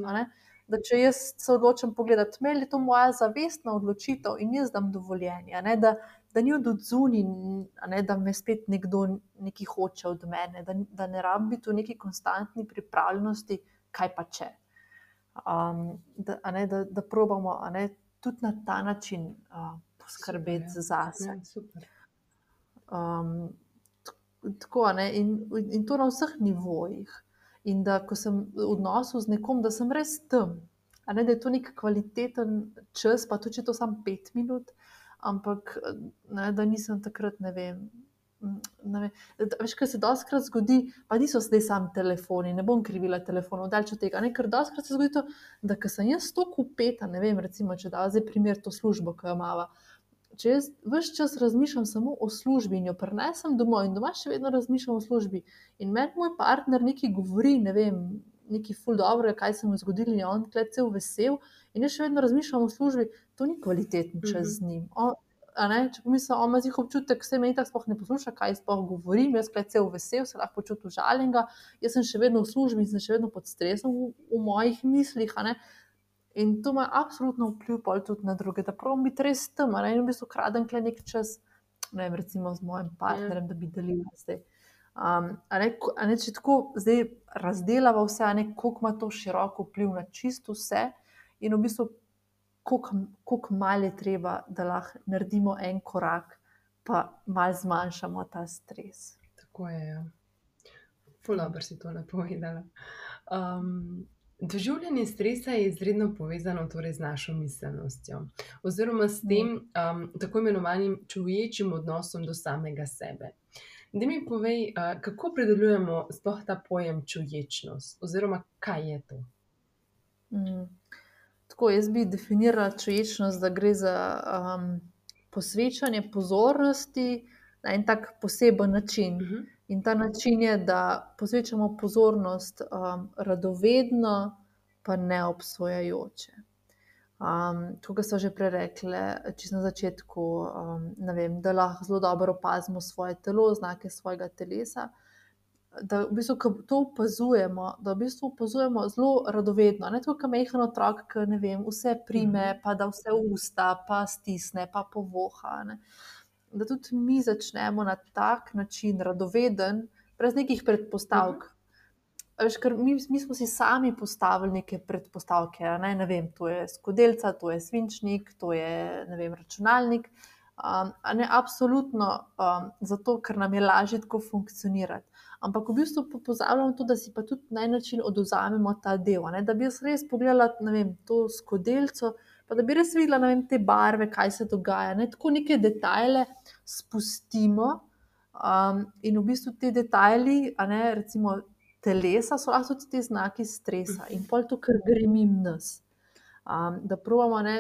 Da, če jaz se odločim pogledati, mail, je to moja zavestna odločitev in jaz dam dovoljenje, ne, da, da ni od zunaj, da me spet nekdo nekaj hoče od mene, da, da ne rabim biti v neki konstantni pripravljenosti, kaj pa če. Um, da, ne, da, da probamo ne, tudi na ta način uh, poskrbeti ja. za sebe. Um, tako, in, in to na vseh nivojih. In da, ko sem v odnosu z nekom, da sem res tam, ne, da je to nek kvaliteten čas, pa tudi če to samo pet minut, ampak ne, da nisem takrat, ne vem. Ne da, veš, kaj se doskrat zgodi, pa niso zdaj sami telefoni, ne bom krivila telefonov, daljč od tega. Ne, ker doskrat se zgodi to, da sem jaz tako upeta, ne vem, recimo, če da zdaj primer to službo, ki jo imamo če jaz vse čas razmišljam samo o službi in jo prenesem domov in doma še vedno razmišljam o službi in meni moj partner nekaj govori, ne vem, nekaj ful dobro, kaj se mu je zgodilo in je on tle cel vesel in jaz še vedno razmišljam o službi, to ni kvaliteten čas mhm. z njim. O, ne, če pomislim, ima zih občutek, vse me tako sploh ne posluša, kaj sploh govorim, jaz tle cel vesel, se lahko počutim žalenega, jaz sem še vedno v službi in sem še vedno pod stresom v, v mojih mislih, In to ima absolutno vpliv tudi na druge, da pravim biti res tam, ne v bistvu kradem kle nek čas, ne vem, recimo z mojim partnerjem, yeah. da bi delil zdaj. Um, a ne, a ne, če tako zdaj razdelava vse, kako ima to široko vpliv na čisto vse, in v bistvu, kako malo je treba, da lahko naredimo en korak, pa malo zmanjšamo ta stres. Tako je. Ja. Ful dobro si to napovedala. Um, doživljanje stresa je izredno povezano torej z našo miselnostjo, oziroma s tem um, tako imenovanim čuječim odnosom do samega sebe. Da mi povej, kako predelujemo sploh ta pojem čuječnost, oziroma kaj je to? Mm. Tako jaz bi definirala čuječnost, da gre za um, posvečanje pozornosti na en tak poseben način. Uh Mhm. -huh. In ta način je, da posvečamo pozornost um, radovedno, pa ne obsojajoče. Um, kot so že prej rekle, čisto na začetku, um, vem, da lahko zelo dobro opazimo svoje telo, znake svojega telesa. Da v bistvu, ko to opazujemo, da v bistvu opazujemo zelo radovedno, ne tako, kot mehen otrok, ki ne vem, vse prime, pa da vse usta, pa stisne, pa povoha. Ne. Da tudi mi začnemo na tak način radoveden, brez nekih predpostavk. A Veš, mi, mi smo si sami postavili neke predpostavke. Ne? Ne vem, to je skodelca, to je svinčnik, to je vem, računalnik. Um, ne, absolutno um, zato, ker nam je lažje tako funkcionirati. Ampak v bistvu pozabljamo to, da si pa tudi na en način oduzamemo ta del. Ne? Da bi jaz res pogledala vem, to skodelco, pa da bi res videla vem, te barve, kaj se dogaja. Ne? Tako neke detajle spustimo um, in v bistvu ti detajli, a ne recimo telesa, so lahko tudi ti znaki stresa in pol to, kar gre mimo nas. Um, da pravimo ne,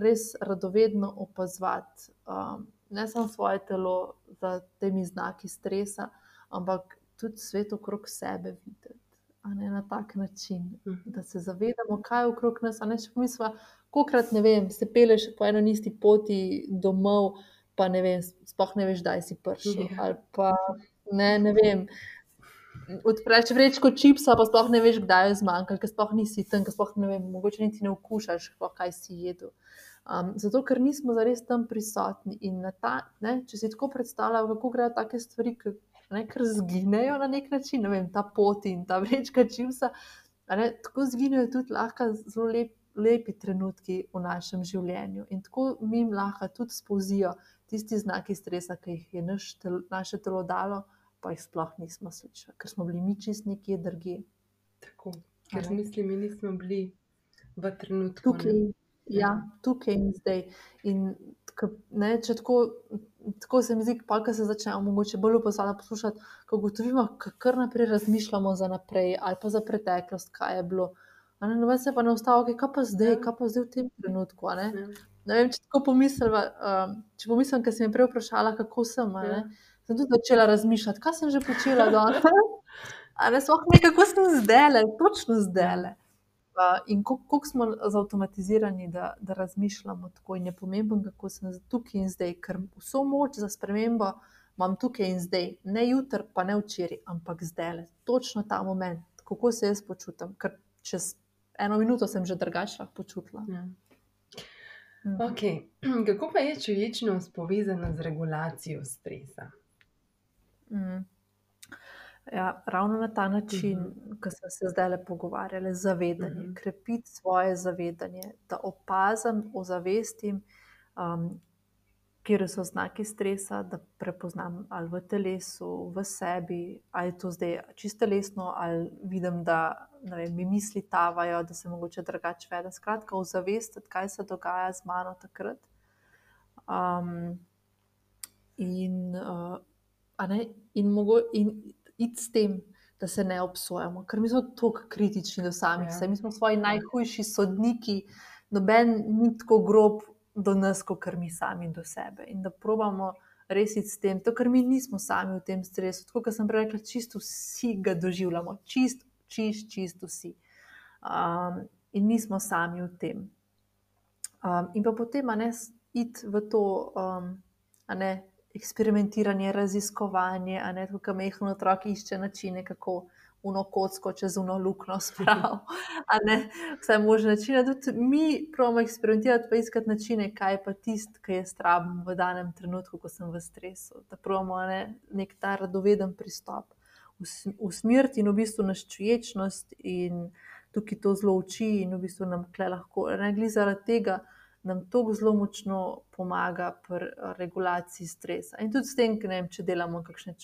res radovedno opazovati um, ne samo svoje telo za temi znaki stresa, ampak tudi svet okrog sebe videti. Ne na tak način, Mhm. da se zavedamo, kaj je okrog nas. Ne, če pomisliva, kolikrat ne vem, se peleš po eno isti poti domov, pa ne vem, sploh ne veš, kdaj si prišel. Ja. Ali pa ne, ne vem. Odpreš vrečko čipsa, pa sploh ne veš, kdaj je zmanjkalo, ker sploh nisi tam, ker sploh ne vem, mogoče niti ne okušaš, sploh kaj si jedel. Um, zato, ker nismo zares tam prisotni. In ta, ne, če si tako predstavljaš, kako grejo take stvari, ki ne, zginejo na nek način, ne vem, ta pot in ta vrečka čipsa, ne, tako zginejo tudi lahko zelo lep, lepi trenutki v našem življenju. In tako mi lahko tudi spozijo tisti znaki stresa, ki jih je naš tel, naše telo dalo, pa jih sploh nismo slišali, ker smo bili mi čist nekje drugje. Tako, ker ne. mislim, mi nismo bili v trenutku. Tukaj, ne. ja, tukaj in zdaj. In ne, tako, tako se mi zdi, pa ko se začnemo mogoče bolj upozoriti poslušati, ko ugotovimo, ka kar naprej razmišljamo za naprej ali pa za preteklost, kaj je bilo. A Ne, noben se pa ne ustavi, okay, kaj pa zdaj, Ja. kaj pa zdaj v tem trenutku. Ne? Ja. Ne vem, če tako pomislim, um, če pomislim, ker si me prej vprašala, kako sem. Ja. Ne? Sem tudi začela razmišljati, kaj sem že počela danes. Ne, sploh ne, kako sem zdaj, točno zdaj. Uh, in kako koliko smo zautomatizirani, da, da razmišljamo tako, in je pomembno, kako sem tukaj in zdaj, ker vso moč za spremembo imam tukaj in zdaj, ne jutri, pa ne včeraj, ampak zdaj, točno ta moment, kako se jaz počutim, ker čez eno minuto sem že drugače počutila. Ja. Mhm. Okay. Kako pa je čuječnost povezana z regulacijo stresa? Mm. Ja, ravno na ta način, Mhm. -huh. ko smo se zdaj pogovarjali, zavedanje, Mhm. -huh. krepiti svoje zavedanje, da opazim, ozavestim, um, kje so znaki stresa, da prepoznam ali v telesu, v sebi, ali je to zdaj čisto telesno, ali vidim, da vem, mi misli tavajo, da se mogoče drugače vede. Skratka, ozavestiti, kaj se dogaja z mano takrat. Um, in uh, in, mogo, in iti s tem, da se ne obsojamo, ker mi smo tako kritični do samih Ja. sebe, mi smo svoji najhujši sodniki, noben ni tako grob do nas, kot mi sami do sebe. In da probamo res iti s tem, to, ker mi nismo sami v tem stresu. Tako kot sem prej rekla, čisto vsi ga doživljamo, čist, čist, čist vsi. Um, in nismo sami v tem. Um, in pa potem, a ne, iti v to, um, a ne, eksperimentiranje, raziskovanje, a ne, tako kot mehko otrok išče načine, kako uno kocko čez uno luknjo ne, Vse možne načine. Tudi mi pravimo eksperimentirati, pa iskati načine, kaj je pa tisto, ki je strabim v danem trenutku, ko sem v stresu. Da pravimo ne, nek ta radoveden pristop, us- usmeriti in v bistvu naš čuječnost in tukaj to zelo uči in v bistvu nam kle lahko, ne glede zaradi tega, nam to zelo močno pomaga pri regulaciji stresa. In tudi s tem, vem, če delamo kakšne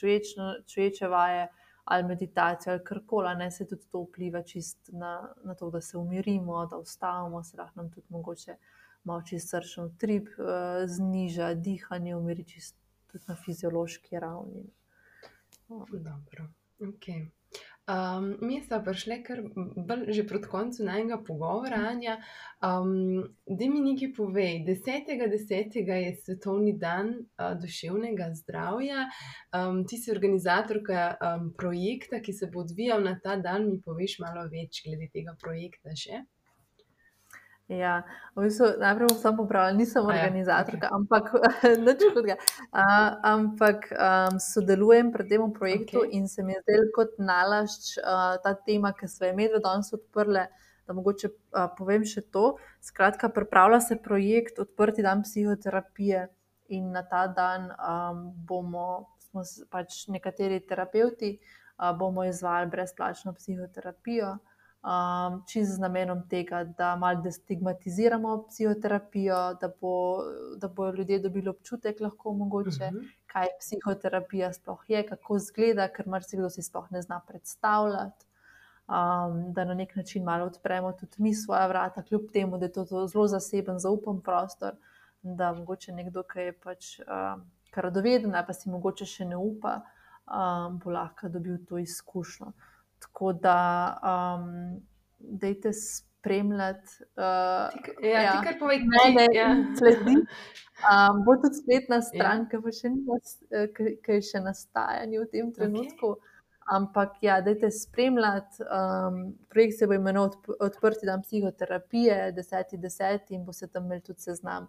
čuječe vaje ali meditacijo ali karkoli, ne se tudi to vpliva čist na, na to, da se umirimo, da ustavimo, se lahko nam tudi mogoče malo čist srčni utrip uh, zniža, dihanje umiri čist tudi na fiziološki ravni. Dobro, ok. Um, mi smo prišli kar že proti koncu najnega pogovora, Anja. Um, da mi nekaj povej. 10.10. je svetovni dan uh, duševnega zdravja. Um, ti si organizatorka um, projekta, ki se bo odvijal na ta dan. Mi poveš malo več glede tega projekta še? Ja, v bistvu, najprej bom samo popravila, nisem ja, organizatorka, okay. ampak nič hudega. Uh, ampak um, sodelujem pri tem projektu okay. in se mi je zdelo kot nalašč uh, ta tema, ki so jo medve danes odprle. Da mogoče uh, povem še to. Skratka, pripravlja se projekt Odprti dan psihoterapije, in na ta dan um, bomo, smo pač nekateri terapeuti, uh, bomo izvajali brezplačno psihoterapijo um, čez z namenom tega, da malo destigmatiziramo psihoterapijo, da, bo, da bodo ljudje dobili občutek, lahko mogoče, uh mhm. -huh. kaj psihoterapija sploh je, kako izgleda, ker marsikdo si sploh ne zna predstavljati. Um, da na nek način malo odpremo tudi mi svoje vrata, kljub temu, da je to zelo zaseben, zaupen prostor. Da mogoče nekdo, ki je pač um, radoveden, pa si mogoče še ne upa, um, bo lahko dobil to izkušnjo. Tako da, um, dajte spremljati. Uh, ja, ja, ti kar povej, kaj je ja. sledi. Um, bo tudi spletna stran, ja. ki še, uh, še nastaja v tem trenutku. Okay. Ampak, ja, dajte spremljati. Um, projekt se bo imenoval Odprti dan psihoterapije, 10.10. in bo se tam imel tudi seznam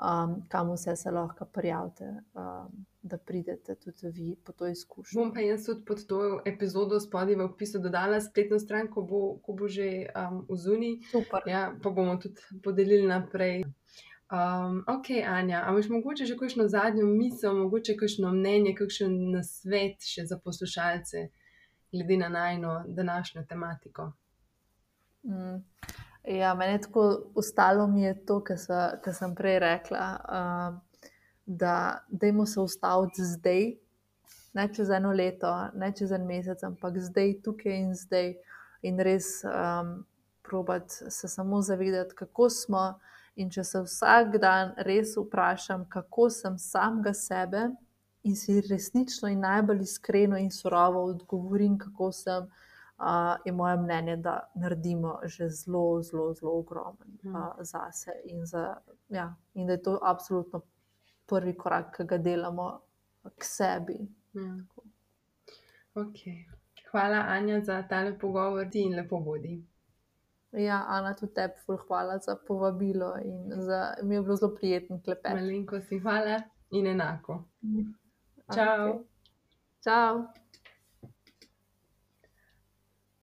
um, kam vse se lahko prijavite, um, da pridete tudi vi po to izkušnjo. Bom pa jaz tudi pod to epizodo spodaj v opisu dodala spletno stran, ko bo, ko bo že um, v zuni. Super. Ja, pa bomo tudi podelili naprej. Um, ok, Anja, a imaš mogoče že kakšno zadnjo misel, mogoče kakšno mnenje, kakšen nasvet še za poslušalce, glede na najno današnjo tematiko? Mm. Ja, meni je tako ostalo, mi je to, kar sem prej rekla, uh, da dajmo se ustaviti zdaj, ne čez eno leto, ne čez en mesec, ampak zdaj, tukaj in zdaj. In res um, probati se samo zavedati, kako smo. In če se vsak dan res vprašam, kako sem samega sebe, in si resnično in najbolj iskreno in surovo odgovorim, kako sem uh, je moje mnenje, da naredimo že zelo, zelo, zelo ogromno uh, za sebe in, ja, in da je to absolutno prvi korak, ki ga delamo k sebi. Mm. Okay. Hvala, Anja, za ta pogovor in lepo bodi. Ja, Ana, tudi tebi, hvala za povabilo in za, mi je bilo zelo prijetno klepeti. Malenko si hvala in enako. Mm. Čau. Okay. Čau.